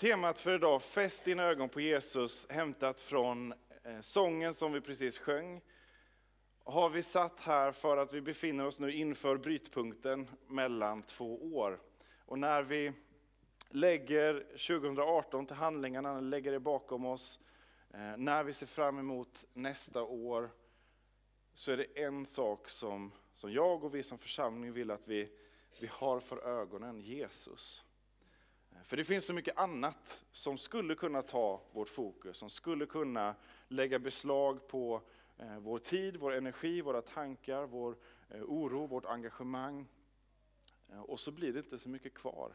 Temat för idag, Fäst dina ögon på Jesus, hämtat från eh, sången som vi precis sjöng, har vi satt här för att vi befinner oss nu inför brytpunkten mellan två år. Och när vi lägger 2018 till handlingarna, lägger det bakom oss, eh, när vi ser fram emot nästa år, så är det en sak som, som jag och vi som församling vill att vi, vi har för ögonen, Jesus. För det finns så mycket annat som skulle kunna ta vårt fokus, som skulle kunna lägga beslag på eh, vår tid, vår energi, våra tankar, vår eh, oro, vårt engagemang. Eh, och så blir det inte så mycket kvar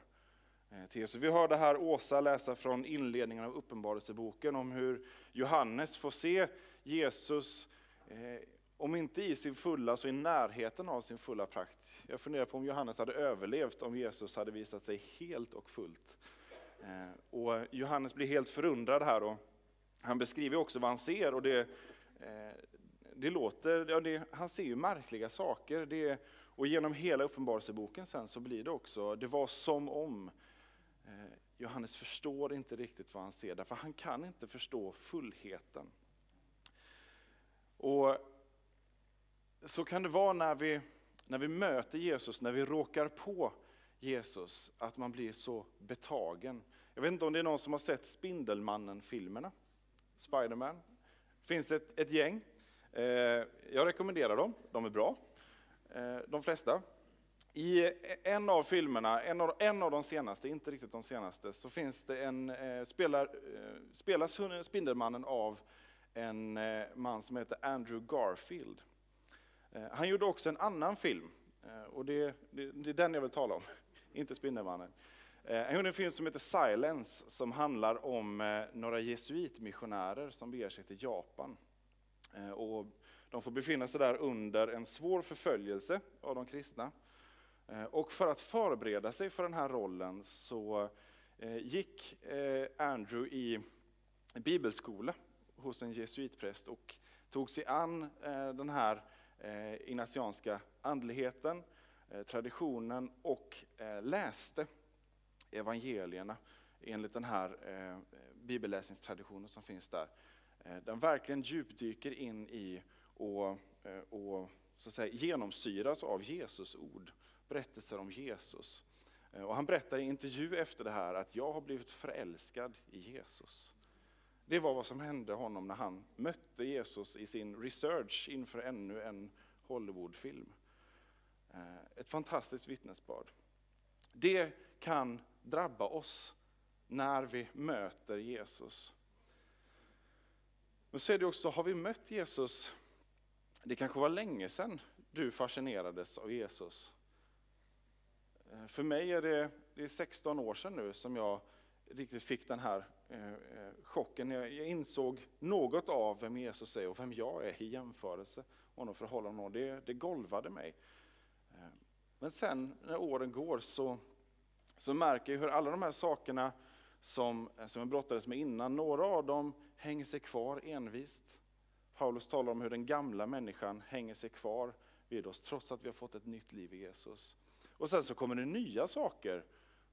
till Jesus. Vi hörde här Åsa läsa från inledningen av Uppenbarelseboken om hur Johannes får se Jesus om inte i sin fulla, så i närheten av sin fulla prakt. Jag funderar på om Johannes hade överlevt om Jesus hade visat sig helt och fullt. Eh, och Johannes blir helt förundrad här och han beskriver också vad han ser och det, eh, det låter, ja det, han ser ju märkliga saker. Det, och genom hela Uppenbarelseboken sen så blir det också, det var som om eh, Johannes förstår inte riktigt vad han ser, därför han kan inte förstå fullheten. Och så kan det vara när vi, när vi möter Jesus, när vi råkar på Jesus, att man blir så betagen. Jag vet inte om det är någon som har sett Spindelmannen-filmerna? Spiderman? Det finns ett, ett gäng. Eh, jag rekommenderar dem, de är bra. Eh, de flesta. I en av filmerna, en av, en av de senaste, inte riktigt de senaste, så finns det en, eh, spelar, eh, spelas Spindelmannen av en eh, man som heter Andrew Garfield. Eh, han gjorde också en annan film, eh, och det, det, det är den jag vill tala om, inte Spindelmannen. Eh, han gjorde en film som heter Silence, som handlar om några jesuitmissionärer som beger sig till Japan. Och de får befinna sig där under en svår förföljelse av de kristna. Och för att förbereda sig för den här rollen så gick Andrew i bibelskola hos en jesuitpräst och tog sig an den här eh, ignatianska andligheten, eh, traditionen och eh, läste evangelierna enligt den här eh, bibelläsningstraditionen som finns där. Eh, den verkligen djupdyker in i och, eh, och så att säga, genomsyras av Jesus ord, berättelser om Jesus. Eh, och han berättar i intervju efter det här att jag har blivit förälskad i Jesus. Det var vad som hände honom när han mötte Jesus i sin research inför ännu en Hollywoodfilm. Eh, ett fantastiskt vittnesbörd. Det kan drabba oss när vi möter Jesus. Men så är det också, har vi mött Jesus, det kanske var länge sedan du fascinerades av Jesus. Eh, för mig är det, det är 16 år sedan nu som jag riktigt fick den här Eh, eh, chocken. Jag, jag insåg något av vem Jesus är och vem jag är i jämförelse med honom förhållande honom. Det, det golvade mig. Eh, men sen när åren går så, så märker jag hur alla de här sakerna som, eh, som jag brottades med innan, några av dem hänger sig kvar envist. Paulus talar om hur den gamla människan hänger sig kvar vid oss trots att vi har fått ett nytt liv i Jesus. Och sen så kommer det nya saker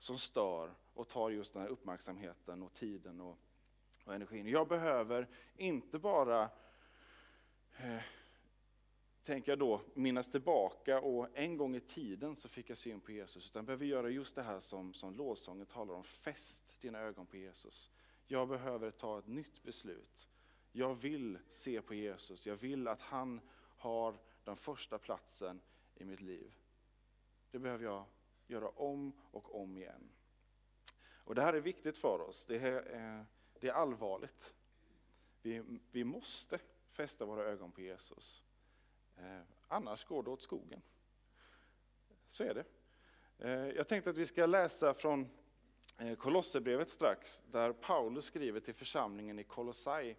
som stör och tar just den här uppmärksamheten och tiden och, och energin. Jag behöver inte bara eh, tänker jag då minnas tillbaka och en gång i tiden så fick jag syn på Jesus. Utan behöver göra just det här som, som lovsången talar om, fäst dina ögon på Jesus. Jag behöver ta ett nytt beslut. Jag vill se på Jesus, jag vill att han har den första platsen i mitt liv. Det behöver jag göra om och om igen. Och Det här är viktigt för oss, det är, det är allvarligt. Vi, vi måste fästa våra ögon på Jesus. Eh, annars går det åt skogen. Så är det. Eh, jag tänkte att vi ska läsa från eh, Kolosserbrevet strax, där Paulus skriver till församlingen i Kolossai.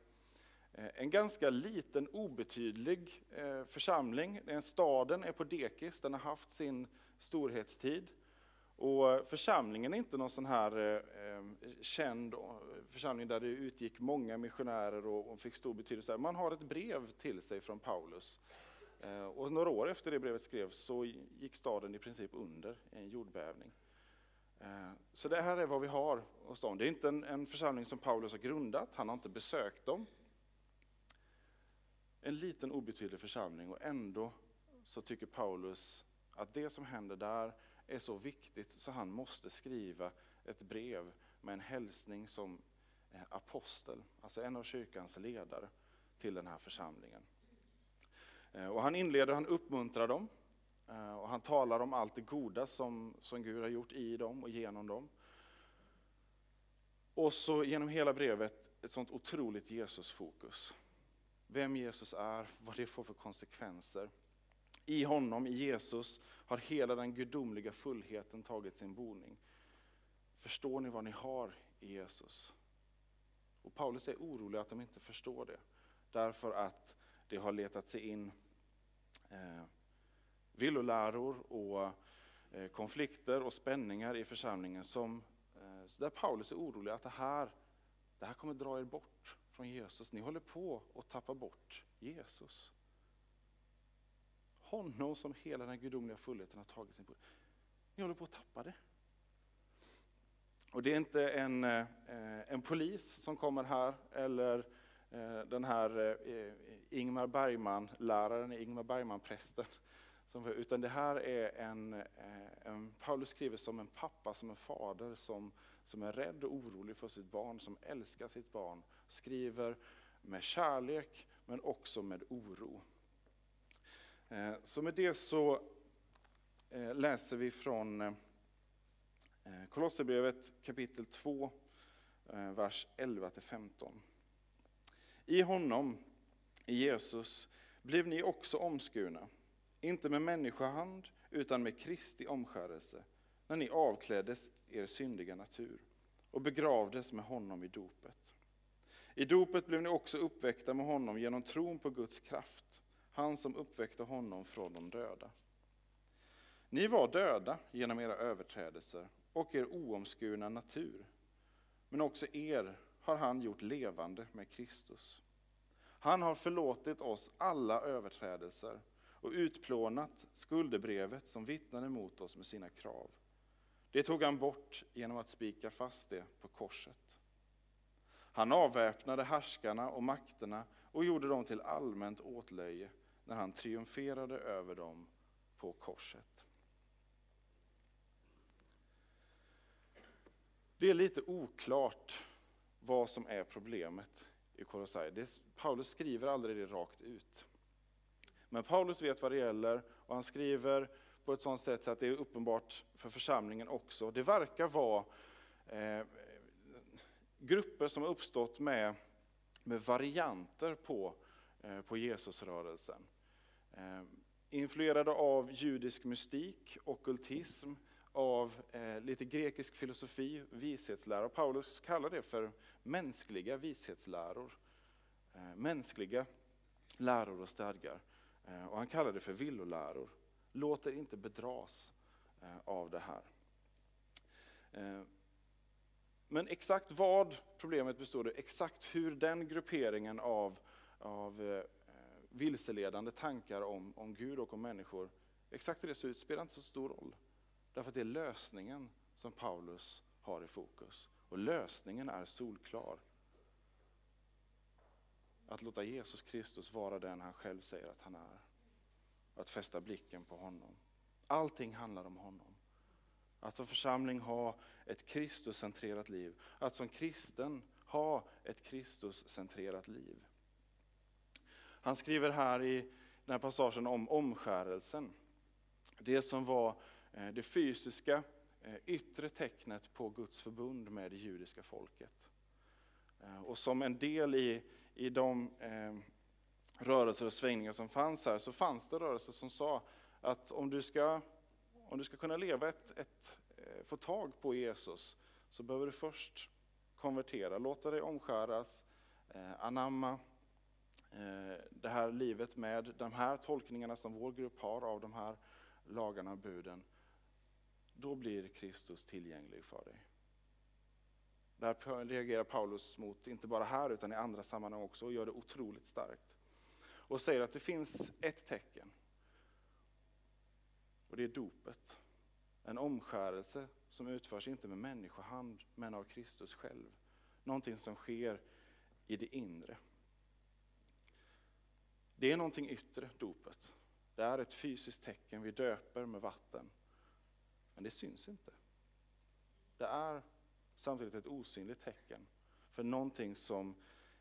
Eh, en ganska liten obetydlig eh, församling. Staden är på dekis, den har haft sin storhetstid. Och eh, församlingen är inte någon sån här känd församling där det utgick många missionärer och, fick stor betydelse. Man har ett brev till sig från Paulus. Och några år efter det brevet skrevs så gick staden i princip under i en jordbävning. Så det här är vad vi har hos dem. Det är inte en, en församling som Paulus har grundat, han har inte besökt dem. En liten obetydlig församling och ändå så tycker Paulus att det som händer där är så viktigt så han måste skriva ett brev med en hälsning som eh, apostel, alltså en av kyrkans ledare till den här församlingen. Eh, och han inleder, han uppmuntrar dem eh, och han talar om allt det goda som, som Gud har gjort i dem och genom dem. Och så genom hela brevet ett sånt otroligt Jesusfokus. Vem Jesus är, vad det får för konsekvenser. I honom, i Jesus, har hela den gudomliga fullheten tagit sin boning. Förstår ni vad ni har i Jesus? Och Paulus är orolig att de inte förstår det. Därför att det har letat sig in eh, villoläror och eh, konflikter och spänningar i församlingen som, eh, där Paulus är orolig att det här, det här kommer dra er bort från Jesus. Ni håller på att tappa bort Jesus. Honom som hela den gudomliga fullheten har tagit sin på. Ni håller på att tappa det. Och det är inte en, eh, en polis som kommer här eller eh, den här eh, Ingmar Bergman-läraren, Ingmar Bergman-prästen. Utan det här är en, en, Paulus skriver som en pappa, som en fader som, som är rädd och orolig för sitt barn, som älskar sitt barn. Skriver med kärlek men också med oro. Eh, så med det så eh, läser vi från eh, Kolosserbrevet kapitel 2, vers 11-15. I honom, i Jesus, blev ni också omskurna, inte med människohand, utan med Kristi omskärelse, när ni avkläddes er syndiga natur och begravdes med honom i dopet. I dopet blev ni också uppväckta med honom genom tron på Guds kraft, han som uppväckte honom från de döda. Ni var döda genom era överträdelser och er oomskurna natur. Men också er har han gjort levande med Kristus. Han har förlåtit oss alla överträdelser och utplånat skuldebrevet som vittnade mot oss med sina krav. Det tog han bort genom att spika fast det på korset. Han avväpnade härskarna och makterna och gjorde dem till allmänt åtlöje när han triumferade över dem på korset. Det är lite oklart vad som är problemet i Kolossai. Paulus skriver aldrig det rakt ut. Men Paulus vet vad det gäller och han skriver på ett sådant sätt så att det är uppenbart för församlingen också. Det verkar vara eh, grupper som har uppstått med, med varianter på, eh, på Jesusrörelsen. Eh, influerade av judisk mystik, okultism, av eh, lite grekisk filosofi, vishetslära. Paulus kallar det för mänskliga vishetsläror. Mänskliga läror och stadgar. Och han kallar det för villoläror. Låt er inte bedras av det här. Men exakt vad problemet består i, exakt hur den grupperingen av, av eh, vilseledande tankar om, om Gud och om människor, exakt hur det ser ut spelar inte så stor roll. Därför att det är lösningen som Paulus har i fokus. Och lösningen är solklar. Att låta Jesus Kristus vara den han själv säger att han är. Att fästa blicken på honom. Allting handlar om honom. Att som församling ha ett Kristuscentrerat liv. Att som kristen ha ett Kristuscentrerat liv. Han skriver här i den här passagen om omskärelsen. Det som var eh, det fysiska eh, yttre tecknet på Guds förbund med det judiska folket. Eh, och som en del i, i de rörelser och svängningar som fanns här, så fanns det rörelser som sa att om du ska, om du ska kunna leva ett, ett, eh, få tag på Jesus, så behöver du först konvertera, låta dig omskäras, eh, anamma eh, det här livet med de här tolkningarna som vår grupp har av de här lagarna och buden då blir Kristus tillgänglig för dig. Det här reagerar Paulus mot, inte bara här utan i andra sammanhang också, och gör det otroligt starkt. Och säger att det finns ett tecken. Och det är dopet. En omskärelse som utförs inte med människohand men av Kristus själv. Någonting som sker i det inre. Det är någonting yttre, dopet. Det är ett fysiskt tecken, vi döper med vatten. Men det syns inte. Det är samtidigt ett osynligt tecken för någonting som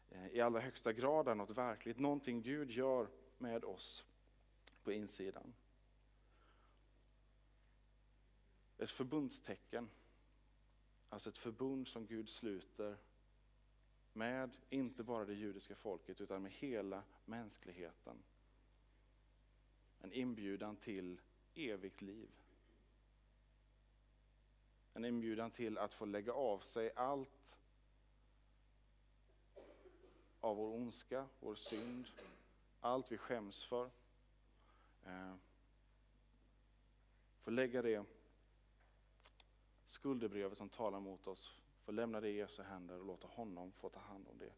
eh, i allra högsta grad är något verkligt, någonting Gud gör med oss på insidan. Ett förbundstecken, alltså ett förbund som Gud sluter med inte bara det judiska folket utan med hela mänskligheten. En inbjudan till evigt liv. En inbjudan till att få lägga av sig allt av vår ondska, vår synd, allt vi skäms för. Eh, få lägga det skuldebrevet som talar mot oss, får lämna det i Jesu händer och låta honom få ta hand om det.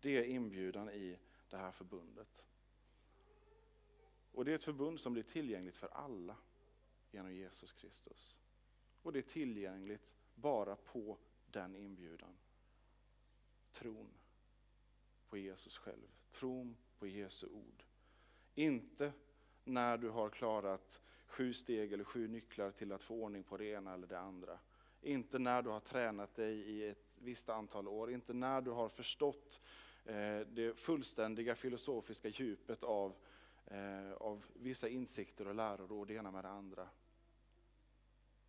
Det är inbjudan i det här förbundet. Och det är ett förbund som blir tillgängligt för alla genom Jesus Kristus. Och det är tillgängligt bara på den inbjudan. Tron på Jesus själv, tron på Jesu ord. Inte när du har klarat sju steg eller sju nycklar till att få ordning på det ena eller det andra. Inte när du har tränat dig i ett visst antal år, inte när du har förstått eh, det fullständiga filosofiska djupet av, eh, av vissa insikter och läror och det ena med det andra.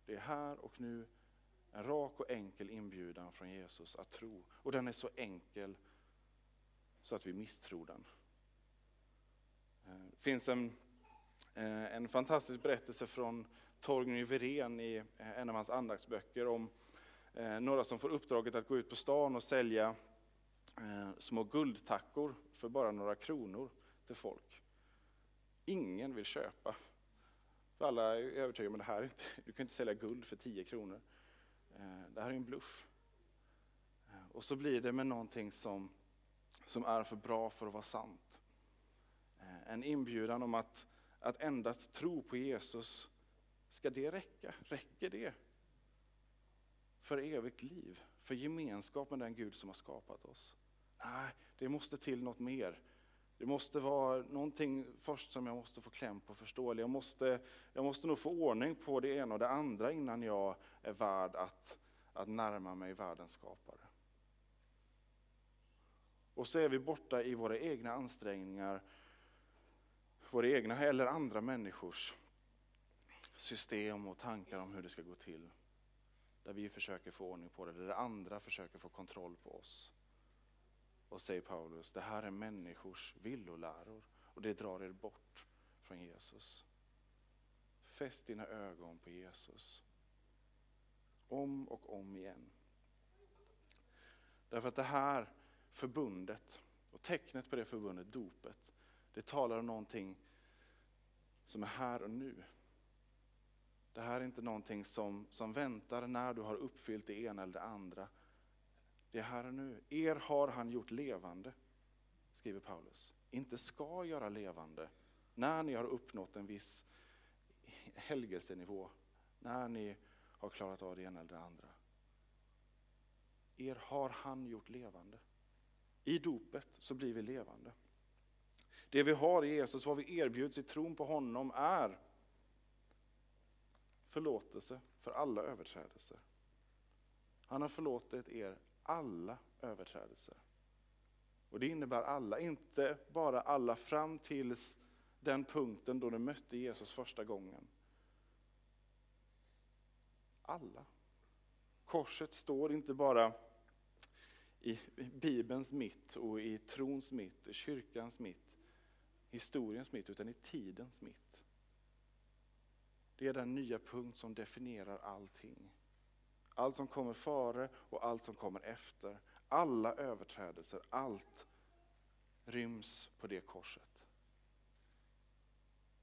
Det är här och nu en rak och enkel inbjudan från Jesus att tro. Och den är så enkel så att vi misstror den. Det finns en, en fantastisk berättelse från Torgny Verén i eh, en av hans andaktsböcker om eh, några som får uppdraget att gå ut på stan och sälja eh, små guldtackor för bara några kronor till folk. Ingen vill köpa. För alla är övertygade om att det här inte, du kan inte sälja guld för 10 kronor. Det här är en bluff. Och så blir det med någonting som, som är för bra för att vara sant. En inbjudan om att, att endast tro på Jesus Ska det räcka? Räcker det? För evigt liv, för gemenskap med den Gud som har skapat oss? Nej, det måste till något mer. Det måste vara någonting först som jag måste få kläm på och förstå. Jag måste, jag måste nog få ordning på det ena och det andra innan jag är värd att, att närma mig världens skapare. Och så är vi borta i våra egna ansträngningar, våra egna eller andra människors system och tankar om hur det ska gå till. Där vi försöker få ordning på det, där andra försöker få kontroll på oss. Och säger Paulus, det här är människors villoläror och det drar er bort från Jesus. Fäst dina ögon på Jesus. Om och om igen. Därför att det här förbundet och tecknet på det förbundet, dopet, det talar om någonting som är här och nu. Det här är inte någonting som, som väntar när du har uppfyllt det ena eller det andra. Det är här och nu. Er har han gjort levande, skriver Paulus. Inte ska göra levande när ni har uppnått en viss helgelsenivå, när ni har klarat av det ena eller det andra. Er har han gjort levande. I dopet så blir vi levande. Det vi har i Jesus, vad vi erbjuds i tron på honom är förlåtelse för alla överträdelser. Han har förlåtit er alla överträdelser. Och det innebär alla, inte bara alla fram tills den punkten då du mötte Jesus första gången. Alla. Korset står inte bara i Bibelns mitt och i trons mitt, i kyrkans mitt, historiens mitt, utan i tidens mitt. Det är den nya punkt som definierar allting. Allt som kommer före och allt som kommer efter. Alla överträdelser, allt ryms på det korset.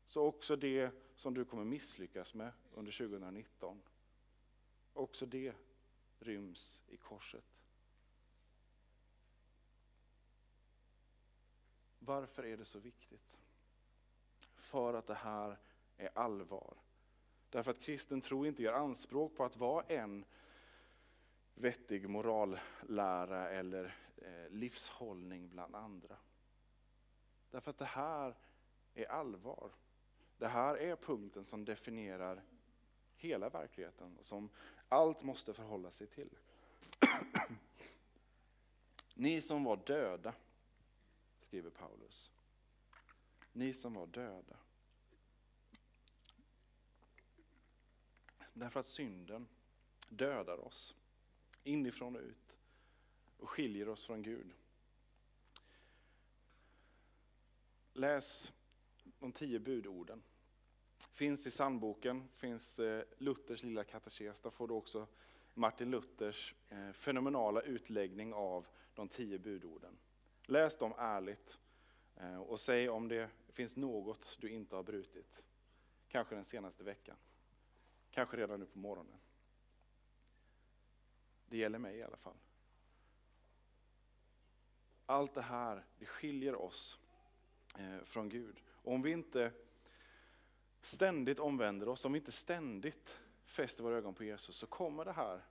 Så också det som du kommer misslyckas med under 2019, också det ryms i korset. Varför är det så viktigt? För att det här är allvar. Därför att kristen tro inte gör anspråk på att vara en vettig morallära eller eh, livshållning bland andra. Därför att det här är allvar. Det här är punkten som definierar hela verkligheten, och som allt måste förhålla sig till. Ni som var döda, skriver Paulus. Ni som var döda. Därför att synden dödar oss inifrån och ut och skiljer oss från Gud. Läs de tio budorden. Finns i sandboken, finns eh, Luthers lilla katekes. Där får du också Martin Luthers eh, fenomenala utläggning av de tio budorden. Läs dem ärligt eh, och säg om det finns något du inte har brutit. Kanske den senaste veckan. Kanske redan nu på morgonen. Det gäller mig i alla fall. Allt det här, det skiljer oss eh, från Gud. Och om vi inte ständigt omvänder oss, om vi inte ständigt fäster våra ögon på Jesus, så kommer det här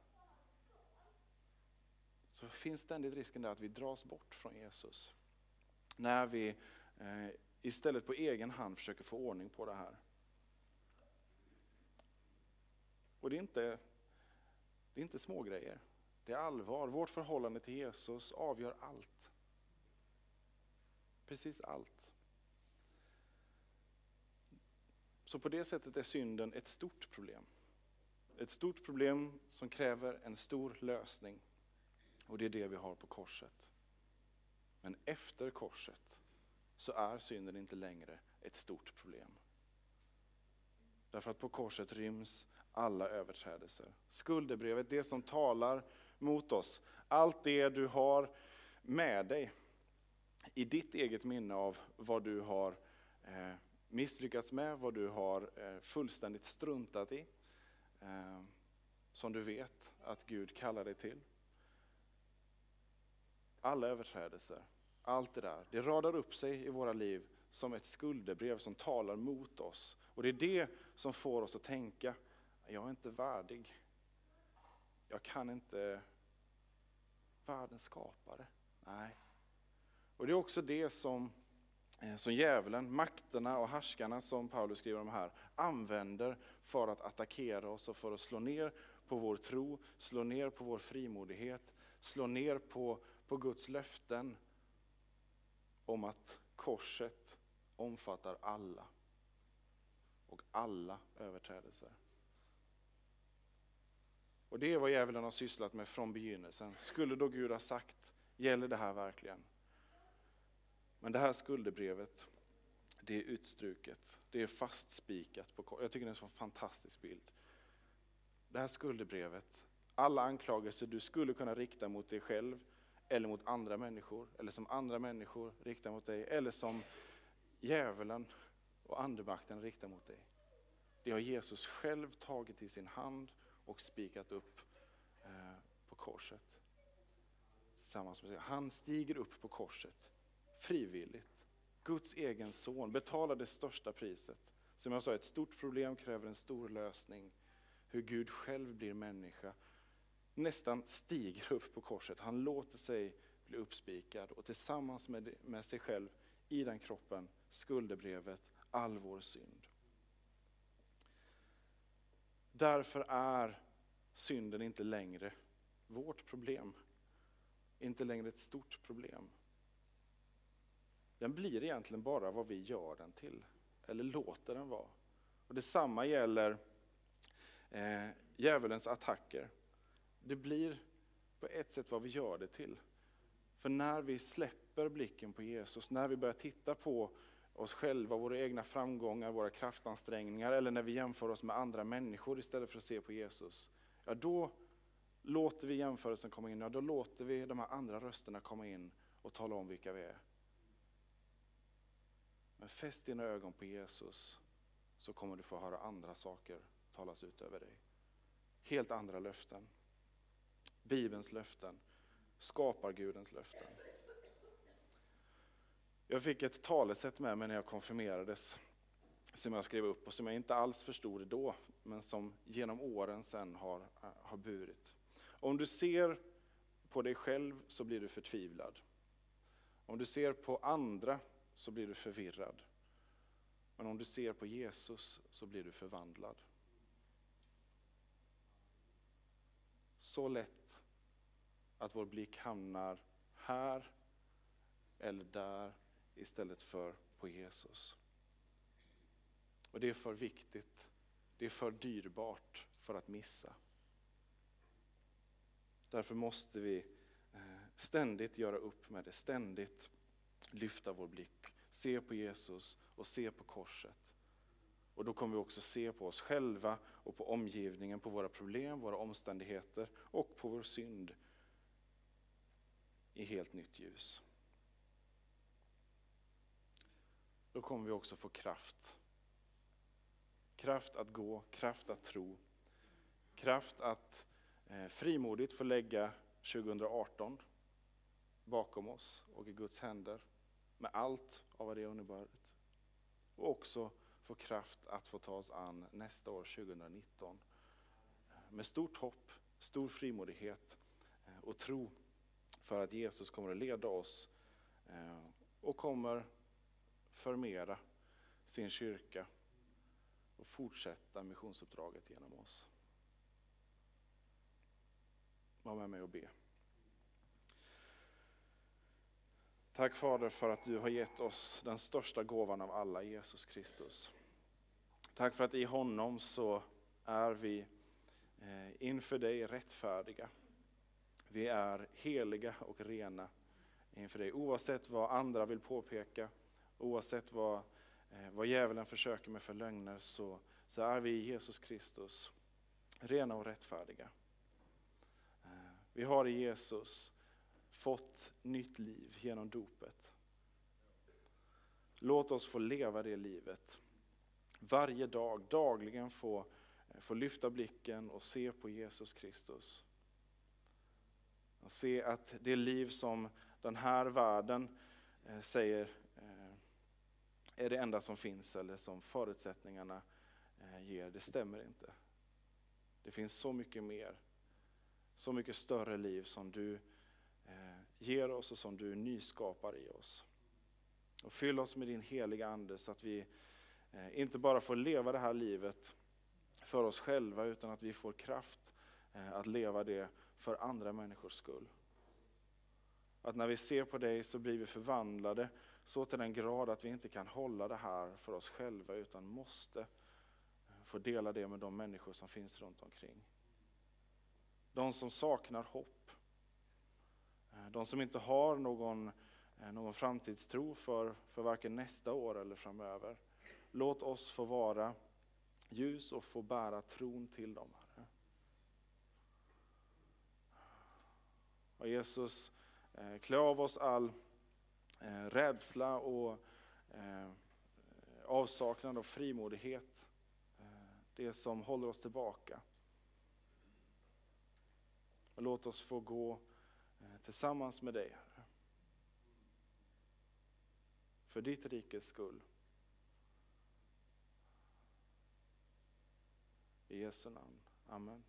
så finns ständigt risken där att vi dras bort från Jesus. När vi eh, istället på egen hand försöker få ordning på det här. Och det är inte, det är inte små grejer. det är allvar. Vårt förhållande till Jesus avgör allt. Precis allt. Så på det sättet är synden ett stort problem. Ett stort problem som kräver en stor lösning. Och det är det vi har på korset. Men efter korset så är synden inte längre ett stort problem. Därför att på korset ryms alla överträdelser. Skuldebrevet, det som talar mot oss. Allt det du har med dig i ditt eget minne av vad du har eh, misslyckats med, vad du har eh, fullständigt struntat i. Eh, som du vet att Gud kallar dig till. Alla överträdelser, allt det där, det radar upp sig i våra liv som ett skuldebrev som talar mot oss. Och det är det som får oss att tänka, jag är inte värdig. Jag kan inte världens skapare. Nej. Och det är också det som eh, som djävulen, makterna och härskarna som Paulus skriver om här, använder för att attackera oss och för att slå ner på vår tro, slå ner på vår frimodighet, slå ner på, på Guds löften om att korset omfattar alla och alla överträdelser. Och det är vad djävulen har sysslat med från begynnelsen. Skulle då Gud ha sagt, gäller det här verkligen? Men det här skuldebrevet, det är utstruket, det är fastspikat. På, jag tycker det är en så fantastisk bild. Det här skuldebrevet, alla anklagelser du skulle kunna rikta mot dig själv, eller mot andra människor, eller som andra människor riktar mot dig, eller som djävulen och andemakten riktar mot dig. Det har Jesus själv tagit i sin hand och spikat upp eh, på korset. Tillsammans med Han stiger upp på korset frivilligt. Guds egen son betalar det största priset. Som jag sa, ett stort problem kräver en stor lösning. Hur Gud själv blir människa. Nästan stiger upp på korset. Han låter sig bli uppspikad och tillsammans med, med sig själv i den kroppen, skuldebrevet, all vår synd. Därför är synden inte längre vårt problem. Inte längre ett stort problem den blir egentligen bara vad vi gör den till, eller låter den vara. Och Detsamma gäller eh, djävulens attacker. Det blir på ett sätt vad vi gör det till. För när vi släpper blicken på Jesus, när vi börjar titta på oss själva, våra egna framgångar, våra kraftansträngningar, eller när vi jämför oss med andra människor istället för att se på Jesus, ja då låter vi jämförelsen komma in, ja då låter vi de här andra rösterna komma in och tala om vilka vi är. Men fäst dina ögon på Jesus så kommer du få höra andra saker talas ut över dig. Helt andra löften. Bibelns löften, skapar Gudens löften. Jag fick ett talesätt med mig när jag konfirmerades. som jag skrev upp och som jag inte alls förstod då, men som genom åren sen har, eh, har burit. Om du ser på dig själv så blir du förtvivlad. Om du ser på andra så blir du förvirrad. Men om du ser på Jesus så blir du förvandlad. Så lätt att vår blick hamnar här eller där istället för på Jesus. Och det är för viktigt, det är för dyrbart för att missa. Därför måste vi eh, ständigt göra upp med det, ständigt lyfta vår blick, se på Jesus och se på korset. Och då kommer vi också se på oss själva och på omgivningen, på våra problem, våra omständigheter och på vår synd i helt nytt ljus. Då kommer vi också få kraft. Kraft att gå, kraft att tro, kraft att eh, frimodigt få lägga 2018 bakom oss och i Guds händer med allt av vad det inneburit. Och också få kraft att få ta oss an nästa år, 2019. Eh, med stort hopp, stor frimodighet eh, och tro för att Jesus kommer att leda oss och kommer förmera sin kyrka och fortsätta missionsuppdraget genom oss. Var med mig och be. Tack Fader för att du har gett oss den största gåvan av alla, Jesus Kristus. Tack för att i honom så är vi eh, inför dig rättfärdiga. Vi är heliga och rena inför dig, oavsett vad andra vill påpeka, oavsett vad, eh, vad djävulen försöker med för lögner, så, så är vi i Jesus Kristus rena och rättfärdiga. Eh, vi har i Jesus fått nytt liv genom dopet. Låt oss få leva det livet. Varje dag, dagligen få, eh, få lyfta blicken och se på Jesus Kristus. Och se att det liv som den här världen säger är det enda som finns eller som förutsättningarna eh, ger, det stämmer inte. Det finns så mycket mer, så mycket större liv som du eh, ger oss och som du nyskapar i oss. Och fyll oss med din heliga Ande så att vi eh, inte bara får leva det här livet för oss själva utan att vi får kraft att leva det för andra människors skull. Att när vi ser på dig så blir vi förvandlade så till den grad att vi inte kan hålla det här för oss själva utan måste eh, få dela det med de människor som finns runt omkring. De som saknar hopp eh, de som inte har någon, eh, någon framtidstro för, för varken nästa år eller framöver. Låt oss få vara ljus och få bära tron till dem. Herre. Och Jesus, klä av oss all Eh, rädsla och eh, avsaknad av frimodighet. Eh, det som håller oss tillbaka. Och låt oss få gå tillsammans med dig, Herre. För ditt rikes skull. I Jesu namn. Amen.